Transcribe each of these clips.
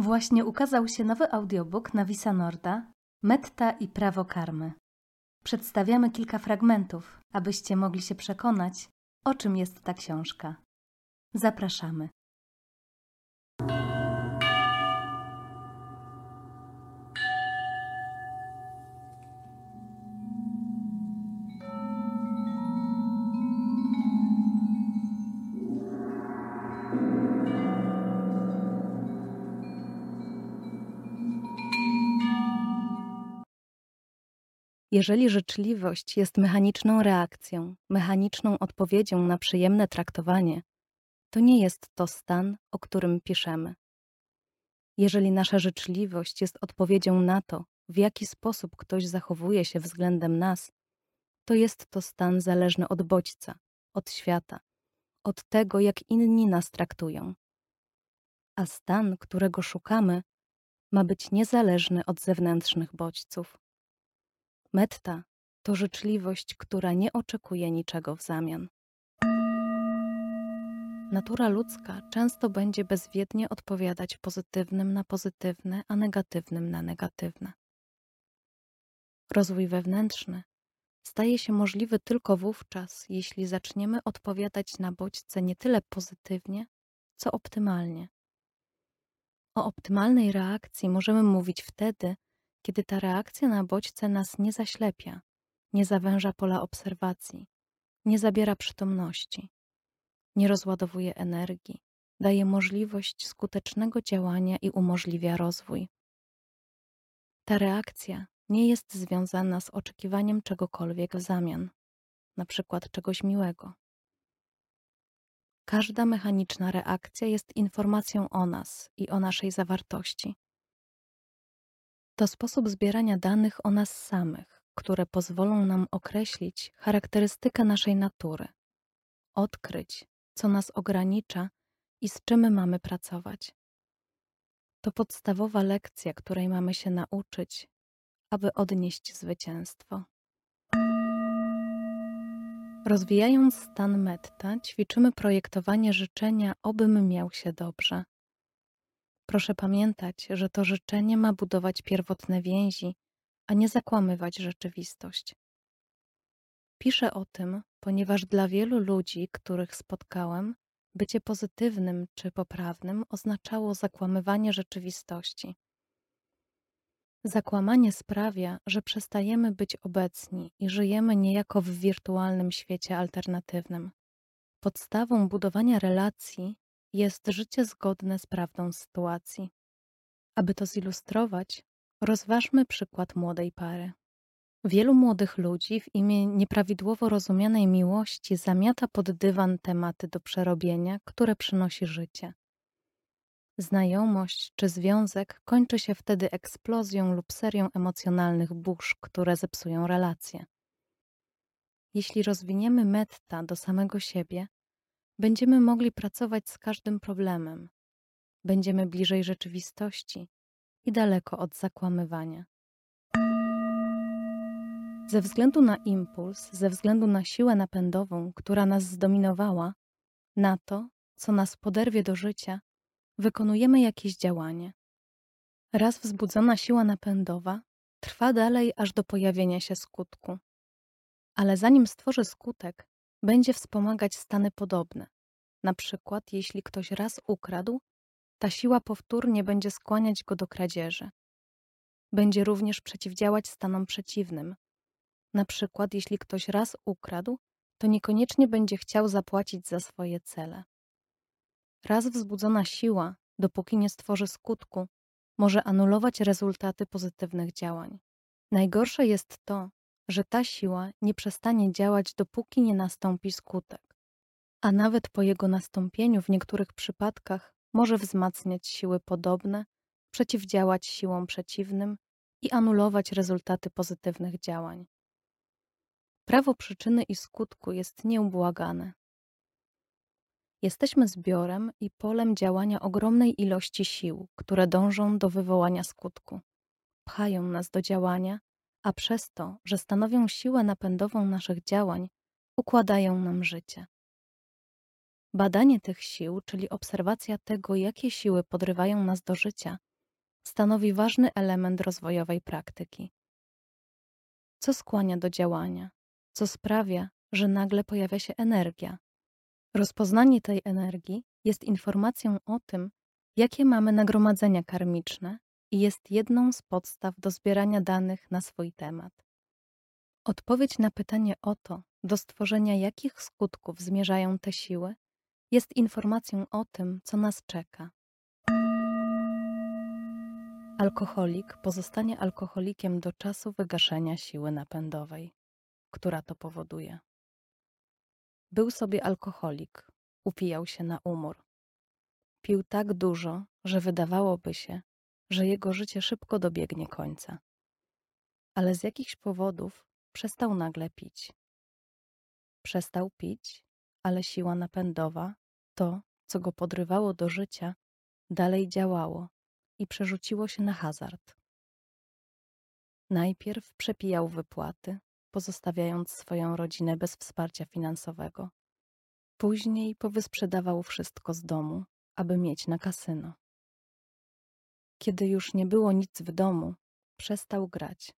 Właśnie ukazał się nowy audiobook Nawisa Norda Metta i prawo karmy. Przedstawiamy kilka fragmentów, abyście mogli się przekonać, o czym jest ta książka. Zapraszamy. Jeżeli życzliwość jest mechaniczną reakcją, mechaniczną odpowiedzią na przyjemne traktowanie, to nie jest to stan, o którym piszemy. Jeżeli nasza życzliwość jest odpowiedzią na to, w jaki sposób ktoś zachowuje się względem nas, to jest to stan zależny od bodźca, od świata, od tego, jak inni nas traktują. A stan, którego szukamy, ma być niezależny od zewnętrznych bodźców. Metta to życzliwość, która nie oczekuje niczego w zamian. Natura ludzka często będzie bezwiednie odpowiadać pozytywnym na pozytywne, a negatywnym na negatywne. Rozwój wewnętrzny staje się możliwy tylko wówczas, jeśli zaczniemy odpowiadać na bodźce nie tyle pozytywnie, co optymalnie. O optymalnej reakcji możemy mówić wtedy, kiedy ta reakcja na bodźce nas nie zaślepia, nie zawęża pola obserwacji, nie zabiera przytomności, nie rozładowuje energii, daje możliwość skutecznego działania i umożliwia rozwój. Ta reakcja nie jest związana z oczekiwaniem czegokolwiek w zamian, na przykład czegoś miłego. Każda mechaniczna reakcja jest informacją o nas i o naszej zawartości to sposób zbierania danych o nas samych, które pozwolą nam określić charakterystykę naszej natury, odkryć, co nas ogranicza i z czym mamy pracować. To podstawowa lekcja, której mamy się nauczyć, aby odnieść zwycięstwo. Rozwijając stan metta, ćwiczymy projektowanie życzenia, obym miał się dobrze. Proszę pamiętać, że to życzenie ma budować pierwotne więzi, a nie zakłamywać rzeczywistość. Piszę o tym, ponieważ dla wielu ludzi, których spotkałem, bycie pozytywnym czy poprawnym oznaczało zakłamywanie rzeczywistości. Zakłamanie sprawia, że przestajemy być obecni i żyjemy niejako w wirtualnym świecie alternatywnym. Podstawą budowania relacji jest życie zgodne z prawdą sytuacji. Aby to zilustrować, rozważmy przykład młodej pary. Wielu młodych ludzi w imię nieprawidłowo rozumianej miłości zamiata pod dywan tematy do przerobienia, które przynosi życie. Znajomość czy związek kończy się wtedy eksplozją lub serią emocjonalnych burz, które zepsują relacje. Jeśli rozwiniemy metta do samego siebie, Będziemy mogli pracować z każdym problemem. Będziemy bliżej rzeczywistości i daleko od zakłamywania. Ze względu na impuls, ze względu na siłę napędową, która nas zdominowała, na to, co nas poderwie do życia, wykonujemy jakieś działanie. Raz wzbudzona siła napędowa trwa dalej aż do pojawienia się skutku. Ale zanim stworzy skutek, będzie wspomagać stany podobne. Na przykład, jeśli ktoś raz ukradł, ta siła powtórnie będzie skłaniać go do kradzieży. Będzie również przeciwdziałać stanom przeciwnym. Na przykład, jeśli ktoś raz ukradł, to niekoniecznie będzie chciał zapłacić za swoje cele. Raz wzbudzona siła, dopóki nie stworzy skutku, może anulować rezultaty pozytywnych działań. Najgorsze jest to, że ta siła nie przestanie działać, dopóki nie nastąpi skutek, a nawet po jego nastąpieniu w niektórych przypadkach może wzmacniać siły podobne, przeciwdziałać siłom przeciwnym i anulować rezultaty pozytywnych działań. Prawo przyczyny i skutku jest nieubłagane. Jesteśmy zbiorem i polem działania ogromnej ilości sił, które dążą do wywołania skutku. Pchają nas do działania, a przez to, że stanowią siłę napędową naszych działań, układają nam życie. Badanie tych sił, czyli obserwacja tego, jakie siły podrywają nas do życia, stanowi ważny element rozwojowej praktyki. Co skłania do działania? Co sprawia, że nagle pojawia się energia? Rozpoznanie tej energii jest informacją o tym, jakie mamy nagromadzenia karmiczne i jest jedną z podstaw do zbierania danych na swój temat. Odpowiedź na pytanie o to, do stworzenia jakich skutków zmierzają te siły, jest informacją o tym, co nas czeka. Alkoholik pozostanie alkoholikiem do czasu wygaszenia siły napędowej, która to powoduje. Był sobie alkoholik, upijał się na umór. Pił tak dużo, że wydawałoby się, że jego życie szybko dobiegnie końca. Ale z jakichś powodów przestał nagle pić. Przestał pić, ale siła napędowa, to, co go podrywało do życia, dalej działało i przerzuciło się na hazard. Najpierw przepijał wypłaty, pozostawiając swoją rodzinę bez wsparcia finansowego. Później powysprzedawał wszystko z domu, aby mieć na kasyno. Kiedy już nie było nic w domu, przestał grać,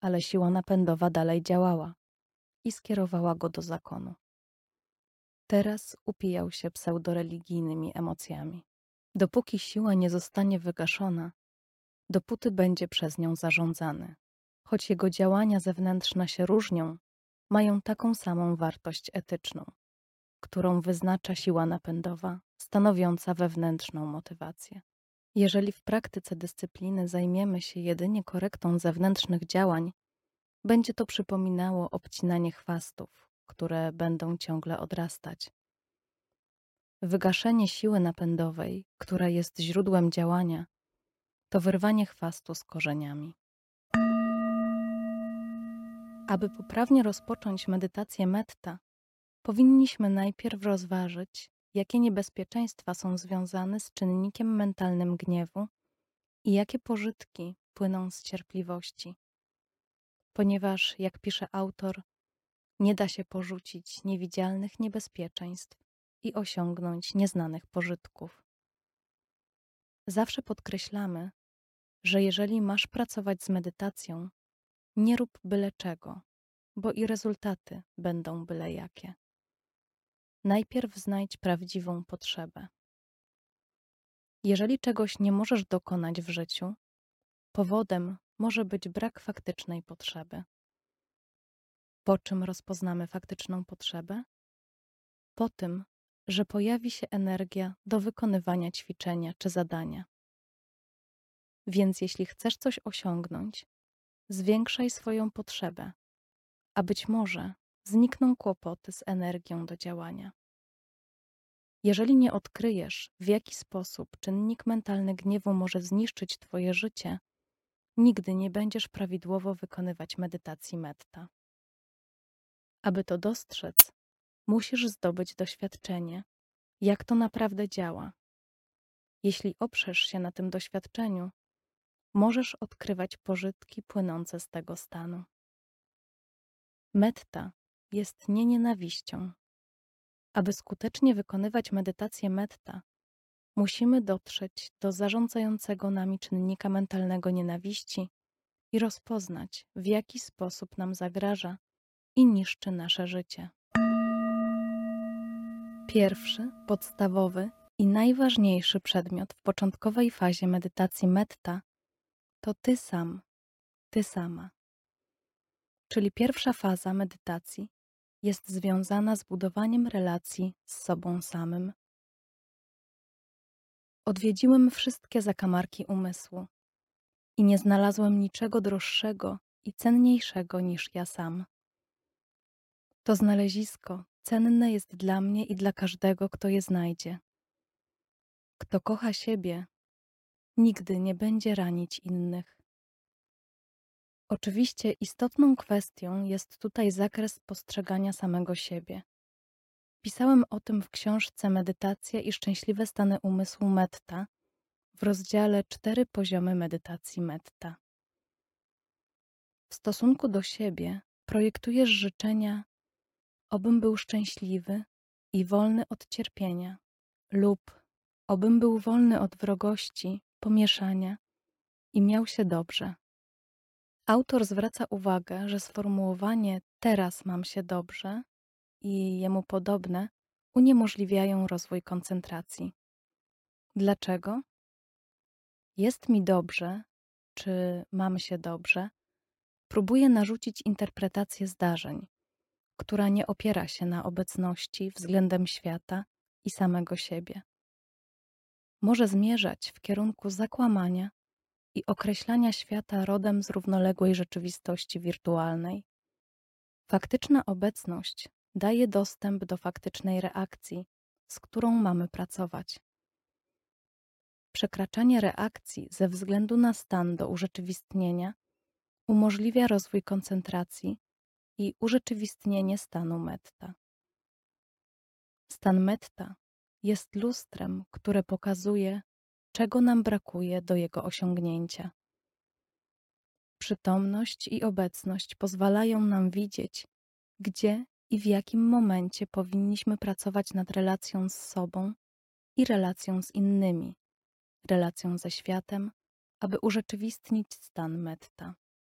ale siła napędowa dalej działała i skierowała go do zakonu. Teraz upijał się pseudoreligijnymi emocjami. Dopóki siła nie zostanie wygaszona, dopóty będzie przez nią zarządzany. Choć jego działania zewnętrzne się różnią, mają taką samą wartość etyczną, którą wyznacza siła napędowa, stanowiąca wewnętrzną motywację. Jeżeli w praktyce dyscypliny zajmiemy się jedynie korektą zewnętrznych działań, będzie to przypominało obcinanie chwastów, które będą ciągle odrastać. Wygaszenie siły napędowej, która jest źródłem działania, to wyrwanie chwastu z korzeniami. Aby poprawnie rozpocząć medytację metta, powinniśmy najpierw rozważyć, jakie niebezpieczeństwa są związane z czynnikiem mentalnym gniewu i jakie pożytki płyną z cierpliwości. Ponieważ, jak pisze autor, nie da się porzucić niewidzialnych niebezpieczeństw i osiągnąć nieznanych pożytków. Zawsze podkreślamy, że jeżeli masz pracować z medytacją, nie rób byle czego, bo i rezultaty będą byle jakie. Najpierw znajdź prawdziwą potrzebę. Jeżeli czegoś nie możesz dokonać w życiu, powodem może być brak faktycznej potrzeby. Po czym rozpoznamy faktyczną potrzebę? Po tym, że pojawi się energia do wykonywania ćwiczenia czy zadania. Więc jeśli chcesz coś osiągnąć, zwiększaj swoją potrzebę, a być może znikną kłopoty z energią do działania. Jeżeli nie odkryjesz, w jaki sposób czynnik mentalny gniewu może zniszczyć Twoje życie, nigdy nie będziesz prawidłowo wykonywać medytacji metta. Aby to dostrzec, musisz zdobyć doświadczenie, jak to naprawdę działa. Jeśli oprzesz się na tym doświadczeniu, możesz odkrywać pożytki płynące z tego stanu. Metta jest nie nienawiścią. Aby skutecznie wykonywać medytację metta, musimy dotrzeć do zarządzającego nami czynnika mentalnego nienawiści i rozpoznać, w jaki sposób nam zagraża i niszczy nasze życie. Pierwszy, podstawowy i najważniejszy przedmiot w początkowej fazie medytacji metta to ty sam, ty sama. Czyli pierwsza faza medytacji jest związana z budowaniem relacji z sobą samym. Odwiedziłem wszystkie zakamarki umysłu i nie znalazłem niczego droższego i cenniejszego niż ja sam. To znalezisko cenne jest dla mnie i dla każdego, kto je znajdzie. Kto kocha siebie, nigdy nie będzie ranić innych. Oczywiście istotną kwestią jest tutaj zakres postrzegania samego siebie. Pisałem o tym w książce Medytacja i szczęśliwe stany umysłu Metta w rozdziale Cztery poziomy medytacji Metta. W stosunku do siebie projektujesz życzenia, obym był szczęśliwy i wolny od cierpienia, lub obym był wolny od wrogości, pomieszania i miał się dobrze. Autor zwraca uwagę, że sformułowanie teraz mam się dobrze i jemu podobne uniemożliwiają rozwój koncentracji. Dlaczego? Jest mi dobrze, czy mam się dobrze, próbuje narzucić interpretację zdarzeń, która nie opiera się na obecności względem świata i samego siebie. Może zmierzać w kierunku zakłamania i określania świata rodem z równoległej rzeczywistości wirtualnej. Faktyczna obecność daje dostęp do faktycznej reakcji, z którą mamy pracować. Przekraczanie reakcji ze względu na stan do urzeczywistnienia umożliwia rozwój koncentracji i urzeczywistnienie stanu metta. Stan metta jest lustrem, które pokazuje, czego nam brakuje do jego osiągnięcia. Przytomność i obecność pozwalają nam widzieć, gdzie i w jakim momencie powinniśmy pracować nad relacją z sobą i relacją z innymi, relacją ze światem, aby urzeczywistnić stan metta.